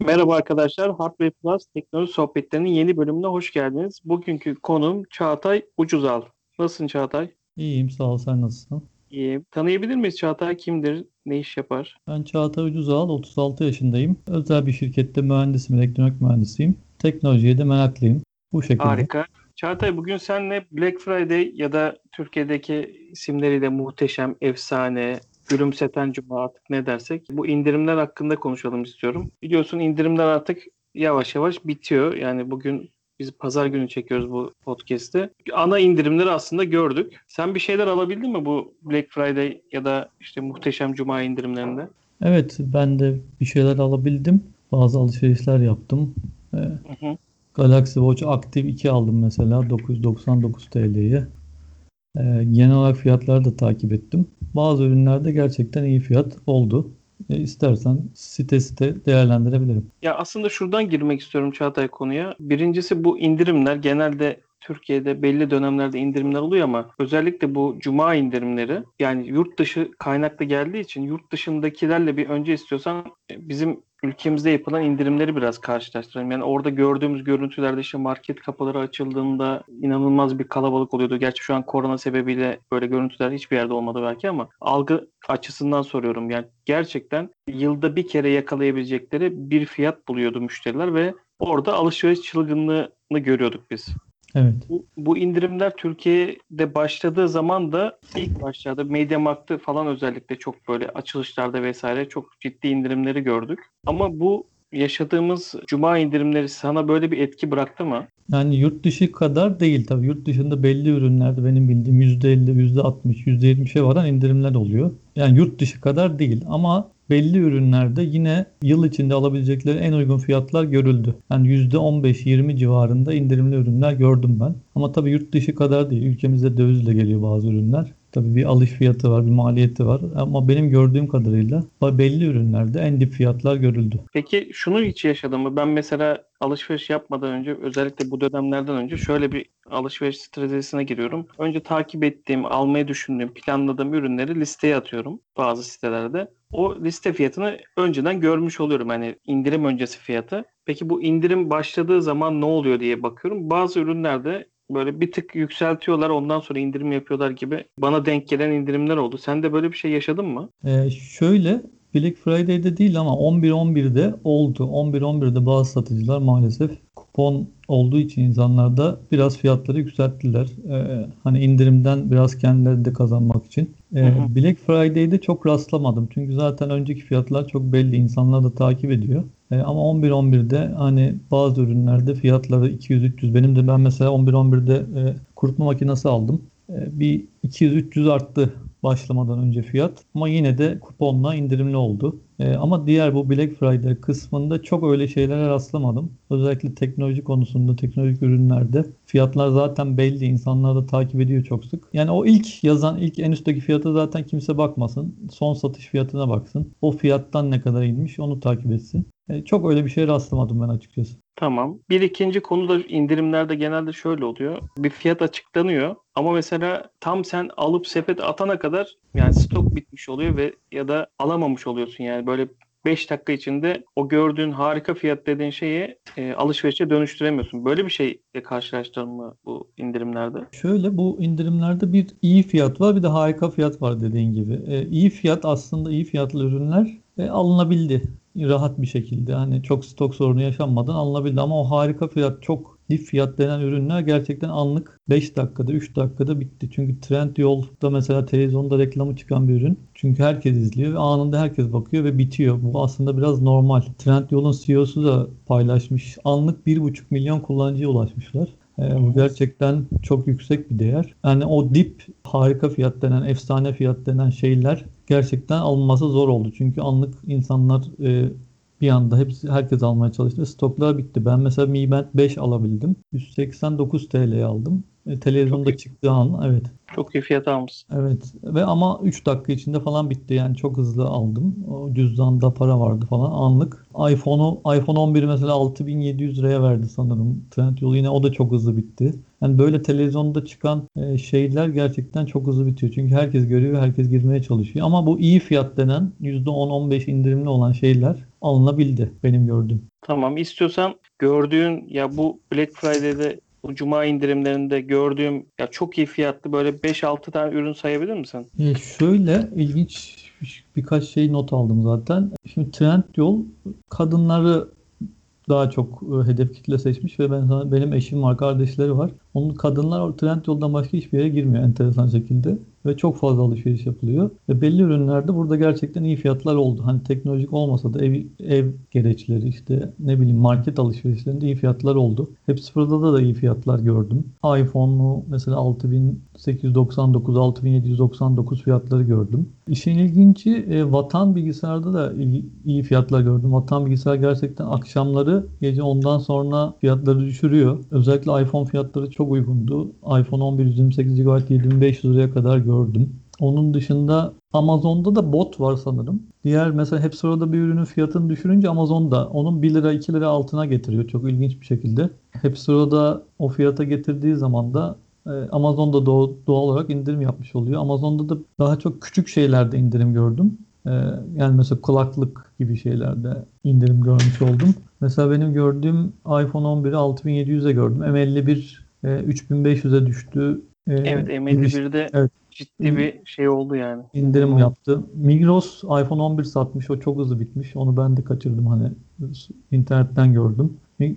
Merhaba arkadaşlar, Hardware Plus teknoloji sohbetlerinin yeni bölümüne hoş geldiniz. Bugünkü konum Çağatay Ucuzal. Nasılsın Çağatay? İyiyim sağ ol sen nasılsın? İyi. Tanıyabilir miyiz Çağatay kimdir, ne iş yapar? Ben Çağatay Ucuzal 36 yaşındayım. Özel bir şirkette mühendisim, elektronik mühendisiyim. Teknolojiye de meraklıyım. Bu şekilde. Harika. Çağatay bugün seninle Black Friday ya da Türkiye'deki isimleriyle muhteşem, efsane, gülümseten cuma artık ne dersek bu indirimler hakkında konuşalım istiyorum. Biliyorsun indirimler artık yavaş yavaş bitiyor. Yani bugün biz pazar günü çekiyoruz bu podcast'i. Ana indirimleri aslında gördük. Sen bir şeyler alabildin mi bu Black Friday ya da işte muhteşem cuma indirimlerinde? Evet ben de bir şeyler alabildim. Bazı alışverişler yaptım. Ee, Hı hı. Galaxy Watch Active 2 aldım mesela 999 TL'ye. Ee, genel olarak fiyatları da takip ettim. Bazı ürünlerde gerçekten iyi fiyat oldu. E, istersen site site değerlendirebilirim. Ya aslında şuradan girmek istiyorum Çağatay konuya. Birincisi bu indirimler genelde Türkiye'de belli dönemlerde indirimler oluyor ama özellikle bu cuma indirimleri yani yurt dışı kaynaklı geldiği için yurt dışındakilerle bir önce istiyorsan e, bizim ülkemizde yapılan indirimleri biraz karşılaştıralım. Yani orada gördüğümüz görüntülerde işte market kapıları açıldığında inanılmaz bir kalabalık oluyordu. Gerçi şu an korona sebebiyle böyle görüntüler hiçbir yerde olmadı belki ama algı açısından soruyorum. Yani gerçekten yılda bir kere yakalayabilecekleri bir fiyat buluyordu müşteriler ve orada alışveriş çılgınlığını görüyorduk biz. Evet. Bu, bu indirimler Türkiye'de başladığı zaman da ilk başlarda MediaMarkt'ta falan özellikle çok böyle açılışlarda vesaire çok ciddi indirimleri gördük. Ama bu yaşadığımız cuma indirimleri sana böyle bir etki bıraktı mı? Yani yurt dışı kadar değil tabii. Yurt dışında belli ürünlerde benim bildiğim %50, %60, %70'e varan indirimler oluyor. Yani yurt dışı kadar değil ama belli ürünlerde yine yıl içinde alabilecekleri en uygun fiyatlar görüldü. Yani %15-20 civarında indirimli ürünler gördüm ben. Ama tabii yurt dışı kadar değil. Ülkemizde dövizle geliyor bazı ürünler. Tabii bir alış fiyatı var, bir maliyeti var. Ama benim gördüğüm kadarıyla belli ürünlerde en dip fiyatlar görüldü. Peki şunu hiç yaşadın mı? Ben mesela alışveriş yapmadan önce özellikle bu dönemlerden önce şöyle bir alışveriş stratejisine giriyorum. Önce takip ettiğim, almayı düşündüğüm, planladığım ürünleri listeye atıyorum bazı sitelerde. O liste fiyatını önceden görmüş oluyorum. Hani indirim öncesi fiyatı. Peki bu indirim başladığı zaman ne oluyor diye bakıyorum. Bazı ürünlerde böyle bir tık yükseltiyorlar ondan sonra indirim yapıyorlar gibi bana denk gelen indirimler oldu. Sen de böyle bir şey yaşadın mı? Ee, şöyle Black Friday'de değil ama 11-11'de oldu. 11-11'de bazı satıcılar maalesef kupon olduğu için insanlarda biraz fiyatları yükselttiler. Ee, hani indirimden biraz kendileri de kazanmak için. Ee, Hı hı. Black Friday'de çok rastlamadım. Çünkü zaten önceki fiyatlar çok belli. İnsanlar da takip ediyor. Ee, ama 11-11'de hani bazı ürünlerde fiyatları 200-300. Benim de ben mesela 11-11'de e, kurutma makinesi aldım. E, bir 200-300 arttı başlamadan önce fiyat. Ama yine de kuponla indirimli oldu. E, ama diğer bu Black Friday kısmında çok öyle şeylere rastlamadım. Özellikle teknoloji konusunda, teknolojik ürünlerde fiyatlar zaten belli. İnsanlar da takip ediyor çok sık. Yani o ilk yazan, ilk en üstteki fiyata zaten kimse bakmasın. Son satış fiyatına baksın. O fiyattan ne kadar inmiş onu takip etsin. E, çok öyle bir şeye rastlamadım ben açıkçası. Tamam. Bir ikinci konu da indirimlerde genelde şöyle oluyor. Bir fiyat açıklanıyor ama mesela tam sen alıp sepete atana kadar yani stok bitmiş oluyor ve ya da alamamış oluyorsun yani böyle 5 dakika içinde o gördüğün harika fiyat dediğin şeyi e, alışverişe dönüştüremiyorsun. Böyle bir şeyle karşılaştın mı bu indirimlerde? Şöyle bu indirimlerde bir iyi fiyat var bir de harika fiyat var dediğin gibi. E, iyi fiyat aslında iyi fiyatlı ürünler e, alınabildi rahat bir şekilde. Hani çok stok sorunu yaşanmadan alınabildi ama o harika fiyat çok dip fiyat denen ürünler gerçekten anlık 5 dakikada 3 dakikada bitti. Çünkü Trendyol'da mesela televizyonda reklamı çıkan bir ürün. Çünkü herkes izliyor ve anında herkes bakıyor ve bitiyor. Bu aslında biraz normal. Trendyol'un CEO'su da paylaşmış. Anlık 1,5 milyon kullanıcıya ulaşmışlar. Bu gerçekten çok yüksek bir değer. Yani o dip harika fiyat denen, efsane fiyat denen şeyler gerçekten alınması zor oldu. Çünkü anlık insanlar e, bir anda hepsi herkes almaya çalıştı stoklar bitti. Ben mesela Mi Band 5 alabildim. 189 TL'ye aldım. E, televizyonda Çok çıktığı an evet. Çok iyi fiyata almışsın. Evet ve ama 3 dakika içinde falan bitti yani çok hızlı aldım. O cüzdanda para vardı falan anlık. iPhone'u iPhone 11 mesela 6700 liraya verdi sanırım. Trendyol yine o da çok hızlı bitti. Yani böyle televizyonda çıkan e, şeyler gerçekten çok hızlı bitiyor. Çünkü herkes görüyor herkes girmeye çalışıyor. Ama bu iyi fiyat denen %10-15 indirimli olan şeyler alınabildi benim gördüğüm. Tamam. İstiyorsan gördüğün ya bu Black Friday'de bu cuma indirimlerinde gördüğüm ya çok iyi fiyatlı böyle 5-6 tane ürün sayabilir misin? E, şöyle ilginç bir- birkaç şey not aldım zaten. Şimdi Trendyol kadınları daha çok e, hedef kitle seçmiş ve ben sana, benim eşim var, kardeşleri var. Onun kadınlar o Trendyol'dan başka hiçbir yere girmiyor enteresan şekilde ve çok fazla alışveriş yapılıyor. Ve belli ürünlerde burada gerçekten iyi fiyatlar oldu. Hani teknolojik olmasa da ev, ev gereçleri işte ne bileyim market alışverişlerinde iyi fiyatlar oldu. Hep sıfırda da, iyi fiyatlar gördüm. iPhone'u mesela 6899, 6799 fiyatları gördüm. İşin ilginci e, Vatan bilgisayarda da iyi, iyi fiyatlar gördüm. Vatan bilgisayar gerçekten akşamları gece ondan sonra fiyatları düşürüyor. Özellikle iPhone fiyatları çok uygundu. iPhone 11 128 GB 7500 liraya kadar gördüm. Onun dışında Amazon'da da bot var sanırım. Diğer mesela hep sırada bir ürünün fiyatını düşürünce Amazon'da onun 1 lira 2 lira altına getiriyor çok ilginç bir şekilde. Hep sırada o fiyata getirdiği zaman da e, Amazon'da doğal, olarak indirim yapmış oluyor. Amazon'da da daha çok küçük şeylerde indirim gördüm. E, Yani mesela kulaklık gibi şeylerde indirim görmüş oldum. Mesela benim gördüğüm iPhone 11'i 6700'e gördüm. M51 e, 3500'e düştü. E, Evet gibi M51'de Evet. Ciddi bir şey oldu yani. indirim yaptı. Migros iPhone 11 satmış. O çok hızlı bitmiş. Onu ben de kaçırdım hani internetten gördüm. E,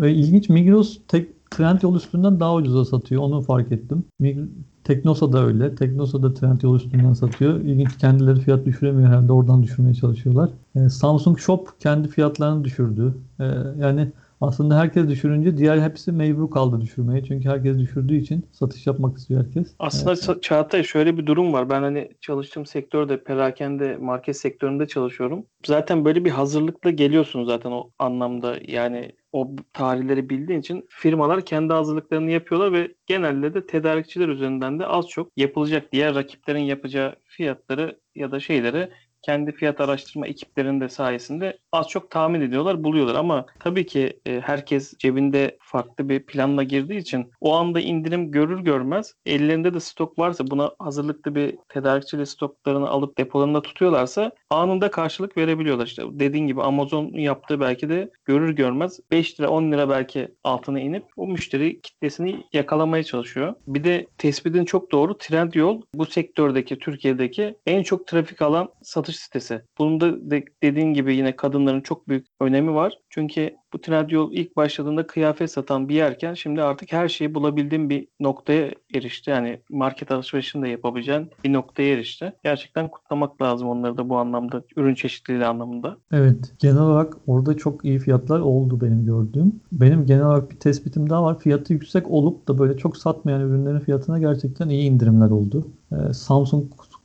ve ilginç Migros tek Trendyol üstünden daha ucuza satıyor. Onu fark ettim. Mig- Teknosa da öyle. Teknosa da Trendyol üstünden satıyor. İlginç kendileri fiyat düşüremiyor herhalde. Oradan düşürmeye çalışıyorlar. E, Samsung Shop kendi fiyatlarını düşürdü. E, yani aslında herkes düşürünce diğer hepsi mecbur kaldı düşürmeye. Çünkü herkes düşürdüğü için satış yapmak istiyor herkes. Aslında Ça- Çağatay şöyle bir durum var. Ben hani çalıştığım sektörde perakende market sektöründe çalışıyorum. Zaten böyle bir hazırlıkla geliyorsun zaten o anlamda. Yani o tarihleri bildiğin için firmalar kendi hazırlıklarını yapıyorlar ve genelde de tedarikçiler üzerinden de az çok yapılacak diğer rakiplerin yapacağı fiyatları ya da şeyleri kendi fiyat araştırma ekiplerinde sayesinde az çok tahmin ediyorlar, buluyorlar ama tabii ki e, herkes cebinde farklı bir planla girdiği için o anda indirim görür görmez ellerinde de stok varsa buna hazırlıklı bir tedarikçiyle stoklarını alıp depolarında tutuyorlarsa anında karşılık verebiliyorlar. İşte dediğin gibi Amazon yaptığı belki de görür görmez 5 lira 10 lira belki altına inip o müşteri kitlesini yakalamaya çalışıyor. Bir de tespitin çok doğru Trendyol bu sektördeki Türkiye'deki en çok trafik alan satış sitesi. Bunun da de- dediğin gibi yine kadınların çok büyük önemi var. Çünkü bu Trendyol ilk başladığında kıyafet satan bir yerken şimdi artık her şeyi bulabildiğin bir noktaya erişti. Yani market alışverişini de yapabileceğin bir noktaya erişti. Gerçekten kutlamak lazım onları da bu anlamda, ürün çeşitliliği anlamında. Evet, genel olarak orada çok iyi fiyatlar oldu benim gördüğüm. Benim genel olarak bir tespitim daha var. Fiyatı yüksek olup da böyle çok satmayan ürünlerin fiyatına gerçekten iyi indirimler oldu. Ee,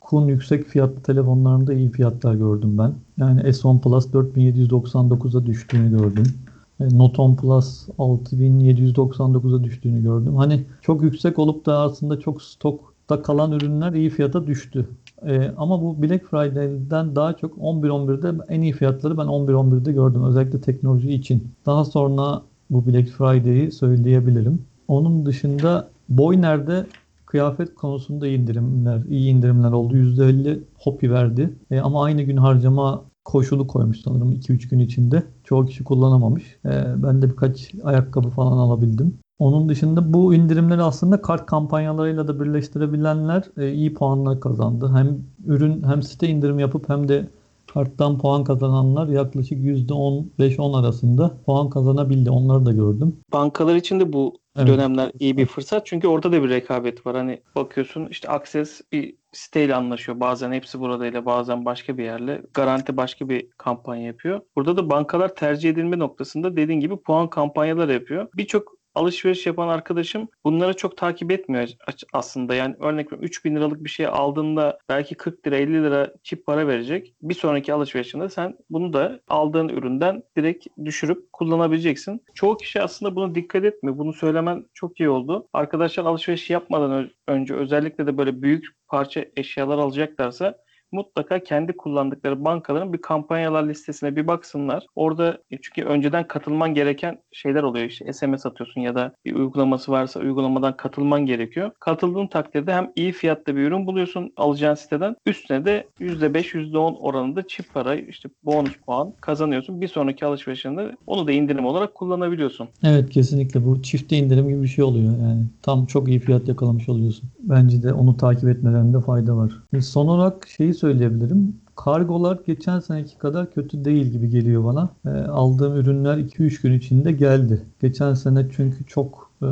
Samsung'un yüksek fiyatlı telefonlarında iyi fiyatlar gördüm ben. Yani S10 Plus 4799'a düştüğünü gördüm. E, Note 10 Plus 6799'a düştüğünü gördüm. Hani çok yüksek olup da aslında çok stokta kalan ürünler iyi fiyata düştü. Ee, ama bu Black Friday'den daha çok 11-11'de en iyi fiyatları ben 11-11'de gördüm. Özellikle teknoloji için. Daha sonra bu Black Friday'i söyleyebilirim. Onun dışında Boyner'de kıyafet konusunda iyi indirimler, iyi indirimler oldu. %50 hopi verdi. Ee, ama aynı gün harcama koşulu koymuş sanırım 2-3 gün içinde. Çoğu kişi kullanamamış. Ee, ben de birkaç ayakkabı falan alabildim. Onun dışında bu indirimleri aslında kart kampanyalarıyla da birleştirebilenler e, iyi puanlar kazandı. Hem ürün hem site indirim yapıp hem de karttan puan kazananlar yaklaşık %10-5-10 arasında puan kazanabildi. Onları da gördüm. Bankalar için de bu Evet. dönemler iyi bir fırsat. Çünkü orada da bir rekabet var. Hani bakıyorsun işte Access bir siteyle anlaşıyor. Bazen hepsi buradayla bazen başka bir yerle. Garanti başka bir kampanya yapıyor. Burada da bankalar tercih edilme noktasında dediğin gibi puan kampanyaları yapıyor. Birçok alışveriş yapan arkadaşım bunları çok takip etmiyor aslında. Yani örnek veriyorum 3000 liralık bir şey aldığında belki 40 lira 50 lira çip para verecek. Bir sonraki alışverişinde sen bunu da aldığın üründen direkt düşürüp kullanabileceksin. Çoğu kişi aslında bunu dikkat etmiyor. Bunu söylemen çok iyi oldu. Arkadaşlar alışveriş yapmadan önce özellikle de böyle büyük parça eşyalar alacaklarsa mutlaka kendi kullandıkları bankaların bir kampanyalar listesine bir baksınlar. Orada e, çünkü önceden katılman gereken şeyler oluyor. İşte SMS atıyorsun ya da bir uygulaması varsa uygulamadan katılman gerekiyor. Katıldığın takdirde hem iyi fiyatta bir ürün buluyorsun alacağın siteden. Üstüne de %5, %10 oranında çip para, işte bonus puan kazanıyorsun. Bir sonraki alışverişinde onu da indirim olarak kullanabiliyorsun. Evet kesinlikle bu çifte indirim gibi bir şey oluyor yani. Tam çok iyi fiyat yakalamış oluyorsun. Bence de onu takip etmelerinde fayda var. Son olarak şeyi söyleyebilirim. Kargolar geçen seneki kadar kötü değil gibi geliyor bana. E, aldığım ürünler 2-3 gün içinde geldi. Geçen sene çünkü çok e,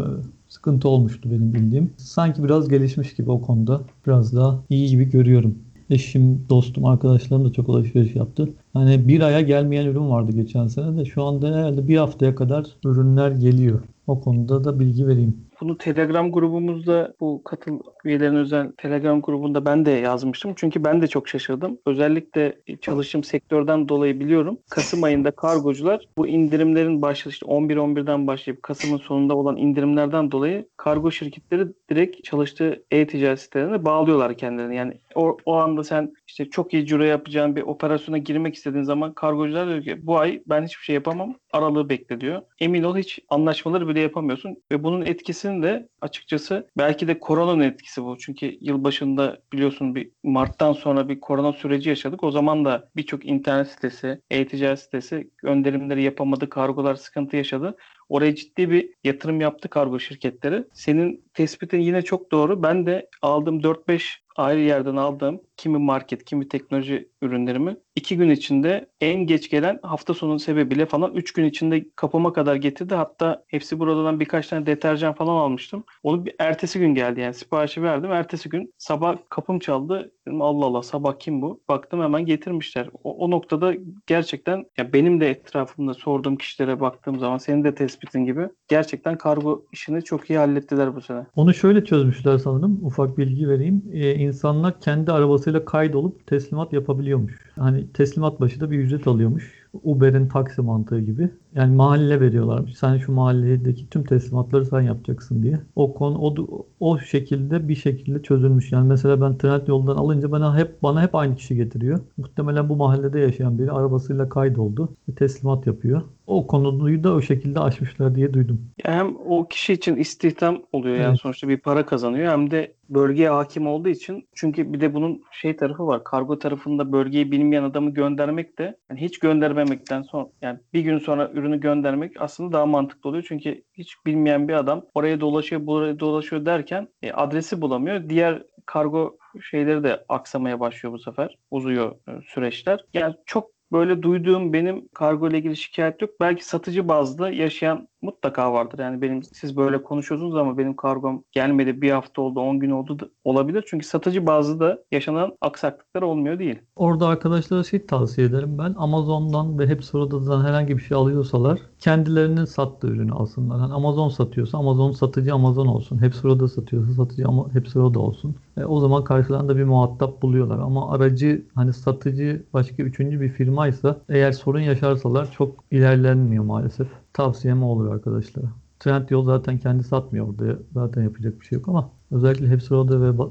sıkıntı olmuştu benim bildiğim. Sanki biraz gelişmiş gibi o konuda. Biraz daha iyi gibi görüyorum. Eşim, dostum, arkadaşlarım da çok alışveriş yaptı. Hani bir aya gelmeyen ürün vardı geçen sene de şu anda herhalde bir haftaya kadar ürünler geliyor. O konuda da bilgi vereyim. Bunu Telegram grubumuzda bu katıl üyelerin özel Telegram grubunda ben de yazmıştım. Çünkü ben de çok şaşırdım. Özellikle çalıştığım sektörden dolayı biliyorum. Kasım ayında kargocular bu indirimlerin başladığı işte 11-11'den başlayıp Kasım'ın sonunda olan indirimlerden dolayı kargo şirketleri direkt çalıştığı e-ticaret sitelerine bağlıyorlar kendilerini. Yani o, o anda sen işte çok iyi ciro yapacağın bir operasyona girmek istediğin zaman kargocular diyor ki bu ay ben hiçbir şey yapamam. Aralığı bekle diyor. Emin ol hiç anlaşmaları bile yapamıyorsun ve bunun etkisini de açıkçası belki de koronanın etkisi bu. Çünkü yılbaşında biliyorsun bir Mart'tan sonra bir korona süreci yaşadık. O zaman da birçok internet sitesi, e-ticaret sitesi gönderimleri yapamadı, kargolar sıkıntı yaşadı. Oraya ciddi bir yatırım yaptı kargo şirketleri. Senin tespitin yine çok doğru. Ben de aldığım 4-5 ayrı yerden aldığım kimi market, kimi teknoloji ürünlerimi iki gün içinde en geç gelen hafta sonu sebebiyle falan 3 gün içinde kapıma kadar getirdi. Hatta hepsi buradan birkaç tane deterjan falan almıştım. Onu bir ertesi gün geldi yani siparişi verdim. Ertesi gün sabah kapım çaldı. Dedim Allah Allah sabah kim bu? Baktım hemen getirmişler. O, o noktada gerçekten ya benim de etrafımda sorduğum kişilere baktığım zaman senin de tespitin gibi gerçekten kargo işini çok iyi hallettiler bu sene. Onu şöyle çözmüşler sanırım. Ufak bilgi vereyim. Ee, insanlar kendi arabasıyla kaydolup teslimat yapabiliyormuş. Hani teslimat başı da bir ücret alıyormuş. Uber'in taksi mantığı gibi. Yani mahalle veriyorlarmış. Sen şu mahalledeki tüm teslimatları sen yapacaksın diye. O konu o, o şekilde bir şekilde çözülmüş. Yani mesela ben Trend yoldan alınca bana hep bana hep aynı kişi getiriyor. Muhtemelen bu mahallede yaşayan biri arabasıyla kaydoldu ve teslimat yapıyor. O konuyu da o şekilde aşmışlar diye duydum. Hem o kişi için istihdam oluyor yani Evet. sonuçta bir para kazanıyor hem de bölgeye hakim olduğu için çünkü bir de bunun şey tarafı var kargo tarafında bölgeyi bilmeyen adamı göndermek de yani hiç göndermemekten sonra yani bir gün sonra ürünü göndermek aslında daha mantıklı oluyor. Çünkü hiç bilmeyen bir adam oraya dolaşıyor buraya dolaşıyor derken e, adresi bulamıyor. Diğer kargo şeyleri de aksamaya başlıyor bu sefer. Uzuyor e, süreçler. Yani çok böyle duyduğum benim kargo ile ilgili şikayet yok. Belki satıcı bazda yaşayan mutlaka vardır. Yani benim siz böyle konuşuyorsunuz ama benim kargom gelmedi bir hafta oldu 10 gün oldu da olabilir. Çünkü satıcı bazı da yaşanan aksaklıklar olmuyor değil. Orada arkadaşlara şey tavsiye ederim ben. Amazon'dan ve Hepsiroda'dan herhangi bir şey alıyorsalar kendilerinin sattığı ürünü alsınlar. Hani Amazon satıyorsa Amazon satıcı Amazon olsun. Hepsiroda satıyorsa satıcı ama Hepsiroda olsun. E, o zaman karşılarında bir muhatap buluyorlar. Ama aracı hani satıcı başka üçüncü bir firmaysa eğer sorun yaşarsalar çok ilerlenmiyor maalesef. Tavsiyem olur arkadaşlara. Trendyol zaten kendi satmıyor orada. Zaten yapacak bir şey yok ama özellikle Hepsiroda ve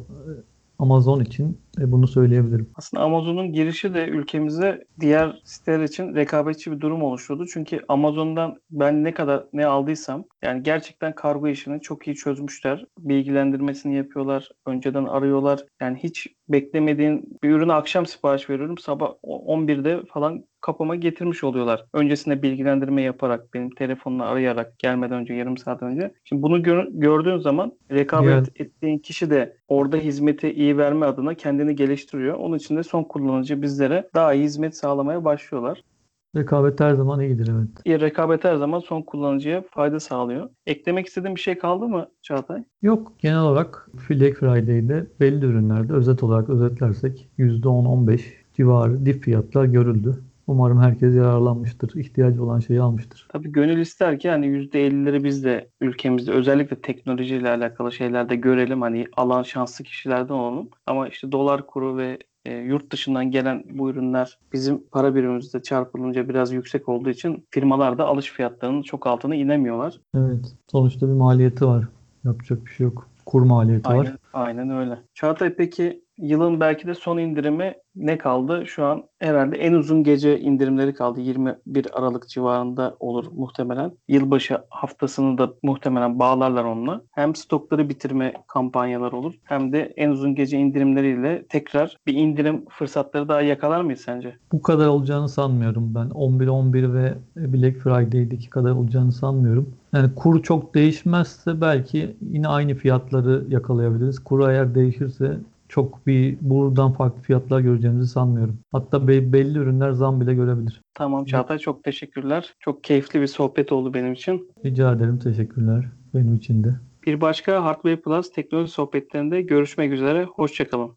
Amazon için e, bunu söyleyebilirim. Aslında Amazon'un girişi de ülkemizde diğer siteler için rekabetçi bir durum oluşturdu. Çünkü Amazon'dan ben ne kadar ne aldıysam yani gerçekten kargo işini çok iyi çözmüşler. Bilgilendirmesini yapıyorlar. Önceden arıyorlar. Yani hiç beklemediğin bir ürünü akşam sipariş veriyorum. Sabah 11'de falan kapıma getirmiş oluyorlar. Öncesinde bilgilendirme yaparak, benim telefonla arayarak gelmeden önce yarım saat önce. Şimdi bunu gör- gördüğün zaman rekabet Evet. ettiğin kişi de orada hizmeti iyi verme adına kendini geliştiriyor. Onun için de son kullanıcı bizlere daha iyi hizmet sağlamaya başlıyorlar. Rekabet her zaman iyidir evet. İyi rekabet her zaman son kullanıcıya fayda sağlıyor. Eklemek istediğin bir şey kaldı mı Çağatay? Yok genel olarak Black Friday'de belli ürünlerde özet olarak özetlersek %10-15 civarı dip fiyatlar görüldü. Umarım herkes yararlanmıştır. İhtiyacı olan şeyi almıştır. Tabii gönül ister ki hani %50'leri biz de ülkemizde özellikle teknolojiyle alakalı şeylerde görelim. Hani alan şanslı kişilerden olalım. Ama işte dolar kuru ve e, yurt dışından gelen bu ürünler bizim para birimimizde çarpılınca biraz yüksek olduğu için firmalar da alış fiyatlarının çok altına inemiyorlar. Evet. Sonuçta bir maliyeti var. Yapacak bir şey yok. Kur maliyeti var. Aynen, aynen öyle. Çağatay peki yılın belki de son indirimi ne kaldı? Şu an herhalde en uzun gece indirimleri kaldı. 21 Aralık civarında olur muhtemelen. Yılbaşı haftasını da muhtemelen bağlarlar onunla. Hem stokları bitirme kampanyaları olur hem de en uzun gece indirimleriyle tekrar bir indirim fırsatları daha yakalar mıyız sence? Bu kadar olacağını sanmıyorum ben. 11-11 ve Black Friday'deki kadar olacağını sanmıyorum. Yani kur çok değişmezse belki yine aynı fiyatları yakalayabiliriz. Kur eğer değişirse çok bir buradan farklı fiyatlar göreceğimizi sanmıyorum. Hatta be- belli ürünler zam bile görebilir. Tamam Çağatay çok teşekkürler. Çok keyifli bir sohbet oldu benim için. Rica ederim. Teşekkürler. Benim için de. Bir başka Hardware Plus teknoloji sohbetlerinde görüşmek üzere. Hoşçakalın.